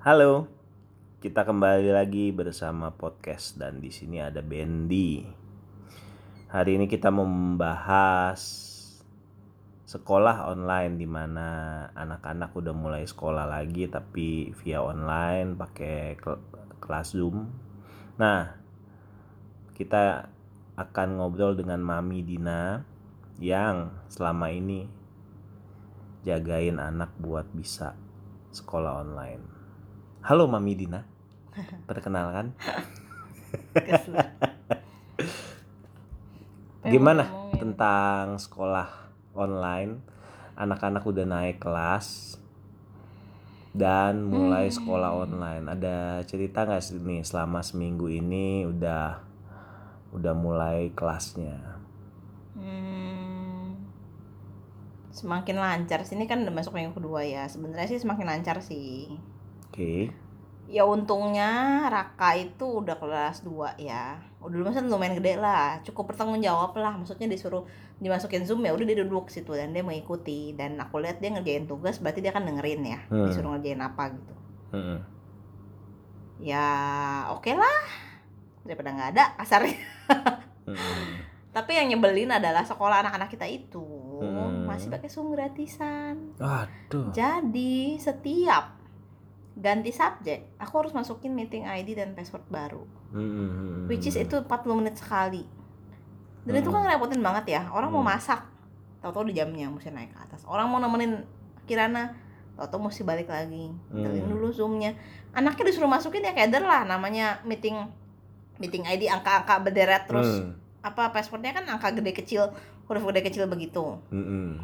Halo, kita kembali lagi bersama podcast dan di sini ada Bendy. Hari ini kita membahas sekolah online di mana anak-anak udah mulai sekolah lagi tapi via online pakai kel- kelas Zoom. Nah, kita akan ngobrol dengan Mami Dina yang selama ini jagain anak buat bisa sekolah online. Halo Mami Dina. Perkenalkan. Gimana tentang sekolah online? Anak-anak udah naik kelas dan mulai sekolah online. Ada cerita nggak sih nih selama seminggu ini udah udah mulai kelasnya? Hmm, semakin lancar sini kan udah masuk minggu kedua ya. Sebenarnya sih semakin lancar sih. Oke. Ya untungnya Raka itu udah kelas 2 ya. Udah lumayan lumayan gede lah. Cukup bertanggung jawab lah. Maksudnya disuruh dimasukin Zoom ya udah dia duduk situ dan dia mengikuti dan aku lihat dia ngerjain tugas berarti dia kan dengerin ya. Hmm. Disuruh ngerjain apa gitu. Mm-mm. Ya oke lah. Daripada nggak ada kasarnya. Mm-mm. Tapi yang nyebelin adalah sekolah anak-anak kita itu Hmm. masih pakai Zoom gratisan. Waduh. Jadi setiap ganti subjek, aku harus masukin meeting ID dan password baru. Mm-mm. Which is itu 40 menit sekali. Dan itu kan Hmm. ngerepotin banget ya. Orang mau Hmm. masak, tahu-tahu di jamnya mesti naik ke atas. Orang mau nemenin Kirana, tahu-tahu mesti balik lagi. Hmm. dulu zoomnya. Anaknya disuruh masukin ya keder lah namanya meeting meeting ID angka-angka berderet terus Hmm. apa passwordnya kan angka gede kecil huruf gede kecil begitu Mm-mm.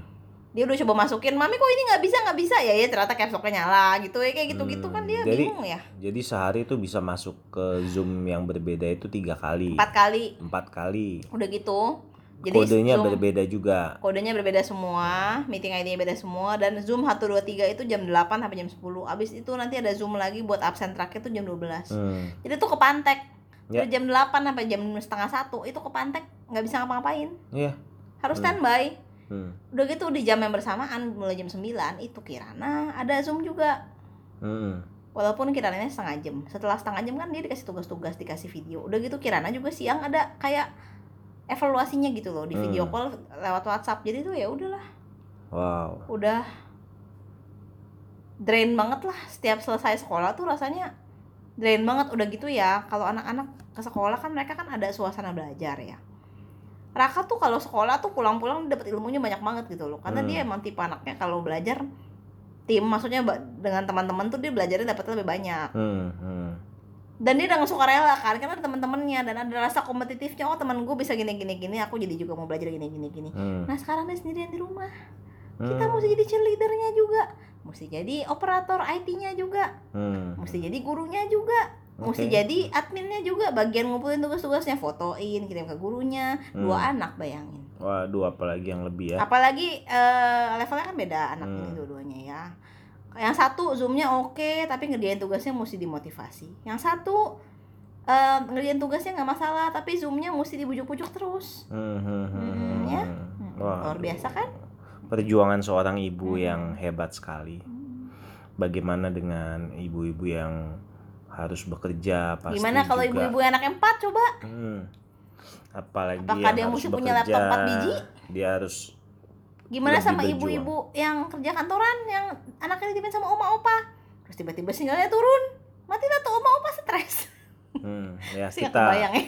Dia udah coba masukin mami kok ini nggak bisa nggak bisa ya ya ternyata caps locknya nyala gitu ya kayak gitu gitu Hmm, kan dia jadi- bingung ya Jadi sehari itu bisa masuk ke Zoom yang berbeda itu tiga kali, empat kali empat kali. udah gitu jadi Kodenya Zoom- berbeda juga. kodenya berbeda semua meeting ID-nya beda semua dan zoom 123 itu jam 8 sampai jam 10 abis itu nanti ada zoom lagi buat absen terakhir tuh jam 12 Hmm. jadi tuh kepantek Ya. dari jam 8 sampai jam setengah satu itu kepantek nggak bisa ngapa-ngapain Iya. harus Hmm. standby Hmm. Udah gitu di jam yang bersamaan mulai jam 9 itu Kirana ada zoom juga. Hmm. walaupun Kirananya setengah jam. Setelah setengah jam kan dia dikasih tugas-tugas dikasih video. Udah gitu Kirana juga siang ada kayak evaluasinya gitu loh di video Hmm. call lewat WhatsApp. Jadi tuh ya udahlah. Wow. udah drain banget lah. Setiap selesai sekolah tuh rasanya drain banget. Udah gitu ya kalau anak-anak ke sekolah kan mereka kan ada suasana belajar ya Raka tuh kalau sekolah tuh pulang-pulang dapat ilmunya banyak banget gitu loh karena Hmm. dia emang tipe anaknya kalau belajar tim maksudnya dengan teman-teman tuh dia belajarnya dapat lebih banyak Hmm. Hmm. dan dia dengan suka rela kan karena ada teman-temannya dan ada rasa kompetitifnya oh teman gue bisa gini gini gini aku jadi juga mau belajar gini gini gini Hmm. nah sekarang dia sendirian di rumah kita Hmm. mesti jadi cheerleadernya juga mesti jadi operator IT-nya juga Hmm. mesti jadi gurunya juga mesti Oke. jadi adminnya juga bagian ngumpulin tugas-tugasnya fotoin kirim ke gurunya dua Hmm. anak bayangin Waduh, apalagi yang lebih ya. apalagi eh, levelnya kan beda anak ini Hmm. dua-duanya ya yang satu zoomnya oke tapi ngerjain tugasnya mesti dimotivasi yang satu eh, ngerjain tugasnya nggak masalah tapi zoomnya mesti dibujuk-bujuk terus Hmm. Hmm. Hmm. Hmm, ya. Hmm. Hmm, luar biasa kan Perjuangan seorang ibu Hmm. yang hebat sekali. Bagaimana dengan ibu-ibu yang harus bekerja pasti gimana kalau ibu-ibu anak empat coba Hmm. Apalagi Apakah yang dia harus mesti punya laptop empat biji? Dia harus Gimana sama ibu-ibu yang kerja kantoran yang anaknya ditipin sama oma opa? Terus tiba-tiba sinyalnya turun. Matilah tuh oma opa stres. hmm, ya kita kebayang ya.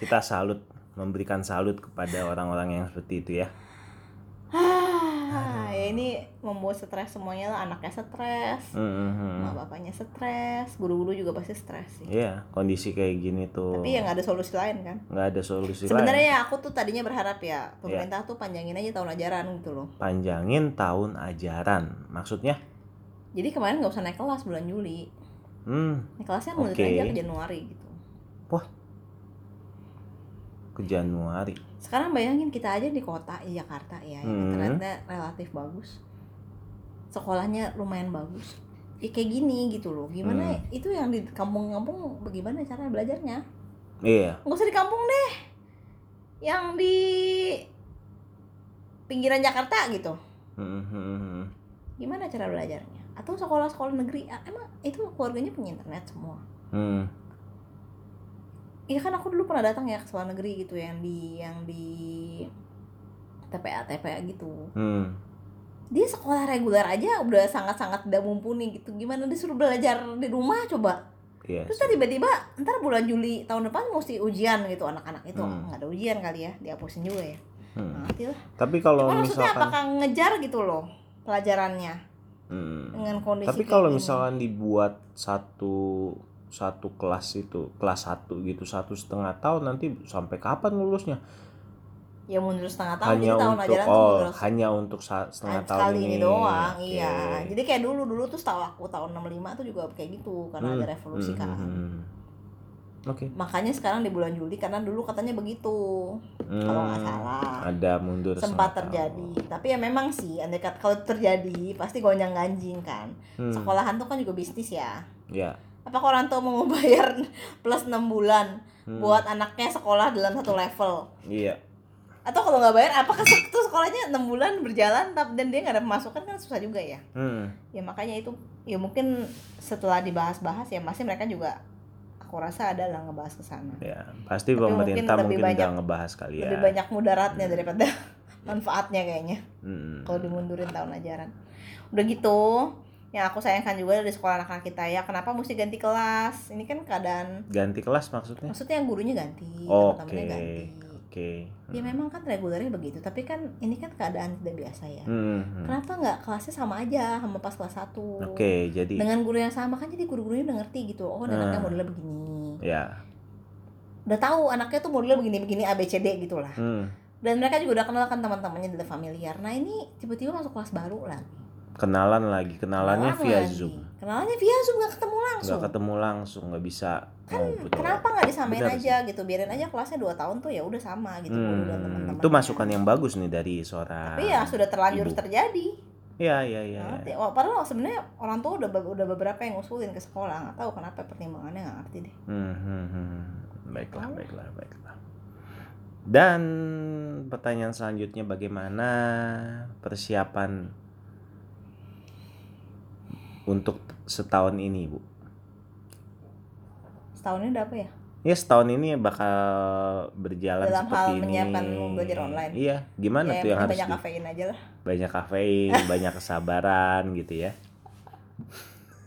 kita salut memberikan salut kepada orang-orang yang seperti itu ya. Ini membuat stres semuanya lah. Anaknya stres, Hmm, hmm, hmm. emak bapaknya stres, guru-guru juga pasti stres sih. Iya, kondisi kayak gini tuh Tapi ya nggak ada solusi lain kan. nggak ada solusi Sebenarnya lain. ya aku tuh tadinya berharap ya pemerintah tuh panjangin aja tahun ajaran gitu loh. Panjangin tahun ajaran, maksudnya? Jadi kemarin nggak usah naik kelas bulan Juli. Hmm, Naik kelasnya mulai Oke. aja ke Januari gitu. Ke Januari. sekarang bayangin kita aja di kota di Jakarta ya Hmm. internetnya relatif bagus sekolahnya lumayan bagus ya kayak gini gitu loh gimana Hmm. itu yang di kampung-kampung bagaimana cara belajarnya Iya. nggak usah di kampung deh yang di pinggiran Jakarta gitu Hmm, hmm, hmm. gimana cara belajarnya atau sekolah-sekolah negeri emang itu keluarganya punya internet semua hmm. Iya kan aku dulu pernah datang ya ke sekolah negeri gitu yang di yang di TPA TPA gitu Hmm. dia sekolah reguler aja udah sangat-sangat tidak mumpuni gitu gimana disuruh belajar di rumah coba Iya. terus tiba-tiba ntar bulan Juli tahun depan mesti ujian gitu anak-anak itu Hmm. nggak ada ujian kali ya dihapusin juga ya Hmm. Lah Tapi kalau Cuma maksudnya misalkan apakah ngejar gitu loh pelajarannya Hmm. dengan kondisi Tapi kalau misalkan dibuat satu satu kelas itu kelas satu gitu satu setengah tahun nanti sampai kapan lulusnya? ya mundur setengah tahun hanya jadi tahun untuk ajaran tuh oh mundur hanya untuk setengah tahun sekali ini doang Oke. iya jadi kayak dulu dulu tuh setahu aku tahun 65 tuh juga kayak gitu karena Hmm, ada revolusi hmm, kan hmm, hmm. Oke. makanya sekarang di bulan Juli karena dulu katanya begitu kalau nggak Hmm, salah Ada mundur sempat terjadi tahun. tapi ya memang sih andai kalau terjadi pasti gonjang ganjing kan Hmm, sekolahan tuh kan juga bisnis ya Ya. Apakah orang tua mau bayar plus 6 bulan Hmm, buat anaknya sekolah dalam satu level Iya. atau kalau nggak bayar apakah tuh sekolahnya enam bulan berjalan tapi dan dia nggak ada pemasukan kan susah juga ya Hmm, ya makanya itu ya mungkin setelah dibahas-bahas ya masih mereka juga aku rasa adalah ngebahas ke sana ya. Pasti Tapi pemerintah mungkin lebih mungkin, banyak- udah ngebahas kali ya. lebih banyak mudaratnya daripada manfaatnya kayaknya Hmm. kalau dimundurin tahun ajaran udah gitu yang aku sayangkan juga dari sekolah anak-anak kita ya kenapa mesti ganti kelas ini kan keadaan Ganti kelas maksudnya? maksudnya yang gurunya ganti Oke. teman-temannya ganti Oke. ya memang kan regulernya begitu tapi kan ini kan keadaan tidak biasa ya Hmm, hmm. kenapa nggak kelasnya sama aja sama pas kelas 1 Oke, jadi dengan guru yang sama kan jadi guru-gurunya udah ngerti gitu oh ini anaknya Hmm. modelnya begini ya. udah tahu anaknya tuh modelnya begini-begini ABCD gitu lah Hmm. dan mereka juga udah kenal kan teman-temannya udah familiar nah ini tiba-tiba masuk kelas baru lagi Kenalan lagi, kenalannya Kenalan via lagi. Zoom. kenalannya via Zoom nggak ketemu langsung Nggak ketemu langsung, nggak bisa ngobrol. kenapa nggak disamain Benar aja gitu biarin aja kelasnya 2 tahun tuh ya udah sama gitu Hmm, teman-teman itu masukan yang bagus nih dari seorang. tapi ya sudah terlanjur Ibu. terjadi Iya, iya, iya. Ngerti? iya. Wah, padahal sebenarnya orang tua udah udah beberapa yang ngusulin ke sekolah nggak tahu kenapa pertimbangannya nggak ngerti deh Hmm, hmm, hmm. Baiklah, baiklah, baiklah. Dan pertanyaan selanjutnya bagaimana persiapan untuk setahun ini, Bu? setahun ini udah apa ya Ya setahun ini bakal berjalan Dalam seperti hal ini. menyiapkan belajar online. Iya, gimana ya tuh yang harus banyak di- kafein aja lah banyak kafein, banyak kesabaran gitu ya.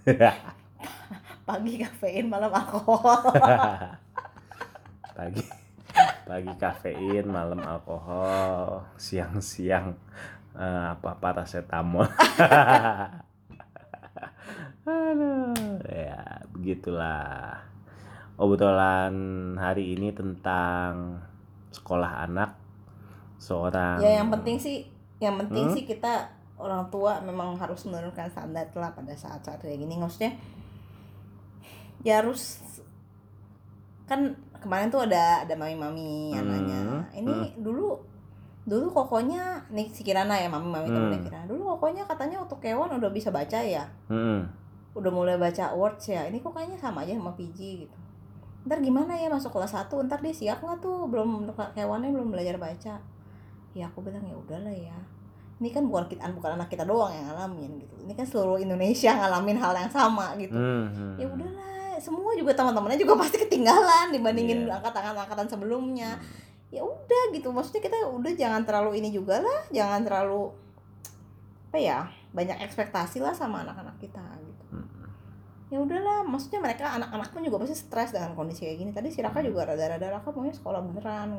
pagi kafein malam alkohol pagi pagi kafein, malam alkohol, siang-siang eh, apa paracetamol. Aduh, ya begitulah. Obrolan hari ini tentang sekolah anak seorang ya yang penting sih yang penting Hmm? sih kita orang tua memang harus menurunkan standar lah pada saat-saat kayak gini maksudnya ya harus kan kemarin tuh ada ada mami-mami yang Hmm, nanya ini dulu dulu kokonya nih si Kirana ya mami-mami temennya Hmm. Kirana dulu kokonya katanya untuk kewan udah bisa baca ya Hmm, udah mulai baca words ya ini kok kayaknya sama aja sama PG gitu ntar gimana ya masuk kelas 1 ntar dia siap nggak tuh belum kewannya belum belajar baca ya aku bilang ya udahlah ya ini kan bukan kita bukan anak kita doang yang ngalamin gitu ini kan seluruh Indonesia ngalamin hal yang sama gitu hmm, hmm. ya udahlah semua juga teman-temannya juga pasti ketinggalan dibandingin Iya. angkatan-angkatan sebelumnya Hmm. ya udah gitu maksudnya kita udah jangan terlalu ini juga lah jangan terlalu apa ya banyak ekspektasi lah sama anak-anak kita Hmm. Ya udahlah maksudnya mereka anak-anak pun juga pasti stres dengan kondisi kayak gini tadi si Raka Hmm. juga rada-rada Raka maunya sekolah beneran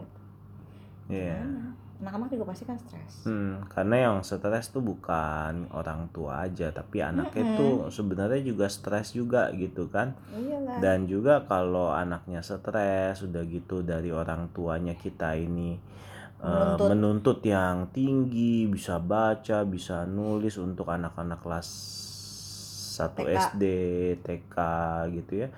Iya. Gimana? anak-anak juga pasti kan stres Hmm, karena yang stres tuh bukan orang tua aja, tapi anaknya Mm-mm. tuh sebenarnya juga stres juga gitu kan. iyalah Dan juga kalau anaknya stres udah gitu dari orang tuanya kita ini eh, Menuntut. menuntut yang tinggi, bisa baca, bisa nulis untuk anak-anak kelas 1 TK. SD, TK gitu ya.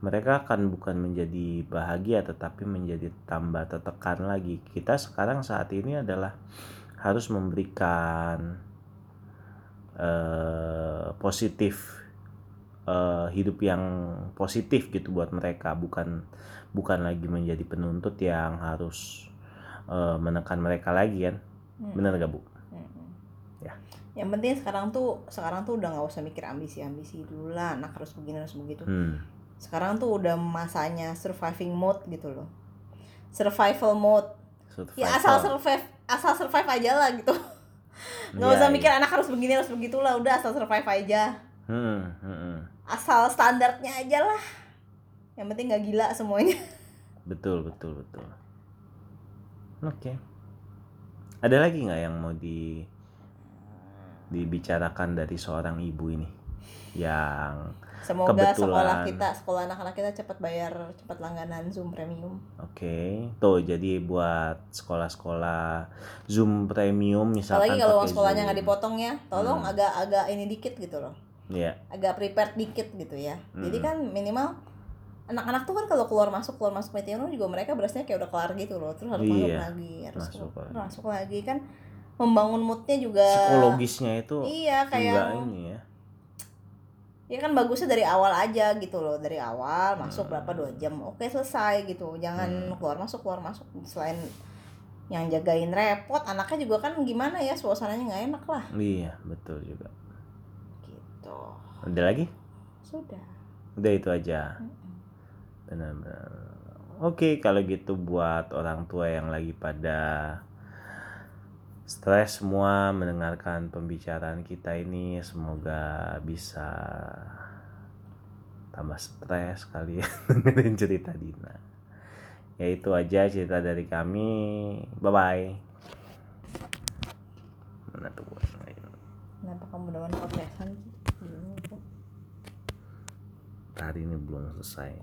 Mereka akan bukan menjadi bahagia tetapi menjadi tambah tertekan lagi. Kita sekarang saat ini adalah harus memberikan eh, positif eh, hidup yang positif gitu buat mereka bukan bukan lagi menjadi penuntut yang harus eh, menekan mereka lagi kan Hmm. benar gak bu. Yang penting sekarang tuh sekarang tuh udah nggak usah mikir ambisi ambisi dulu lah. Anak harus begini harus begitu. Hmm. sekarang tuh udah masanya surviving mode gitu loh. Survival mode. Ya asal Survival. survive asal survive aja lah gitu. Nggak Iya, usah iya. mikir anak harus begini harus begitulah. Udah asal survive aja. Hmm, hmm, hmm. asal standarnya aja lah. Yang penting nggak gila semuanya. Betul betul betul. Oke. Ada lagi nggak yang mau di dibicarakan dari seorang ibu ini yang semoga Kebetulan. sekolah kita sekolah anak-anak kita cepat bayar cepat langganan zoom premium Oke, tuh jadi buat sekolah-sekolah Zoom Premium misalkan apalagi kalau uang sekolahnya nggak dipotong ya tolong Hmm. agak-agak ini dikit gitu loh Iya, agak prepared dikit gitu ya jadi Hmm. kan minimal anak-anak tuh kan kalau keluar masuk keluar masuk meeting room juga mereka berasnya kayak udah kelar gitu loh terus harus masuk Iya, lagi harus masuk masuk, lagi. masuk lagi kan membangun moodnya juga psikologisnya itu iya kayak ini ya. ya kan bagusnya dari awal aja gitu loh dari awal masuk Hmm. berapa dua jam oke selesai gitu jangan Hmm. keluar masuk keluar masuk selain yang jagain repot anaknya juga kan gimana ya suasananya nggak enak lah Iya, betul juga. gitu Ada lagi? sudah Udah itu aja. Benar-benar. Oke, kalau gitu buat orang tua yang lagi pada stres semua mendengarkan pembicaraan kita ini semoga bisa tambah stres kalian dengerin cerita Dina. Ya itu aja cerita dari kami. Bye bye. Mana tuh? kenapa kamu udah podcastan. Hari ini belum selesai.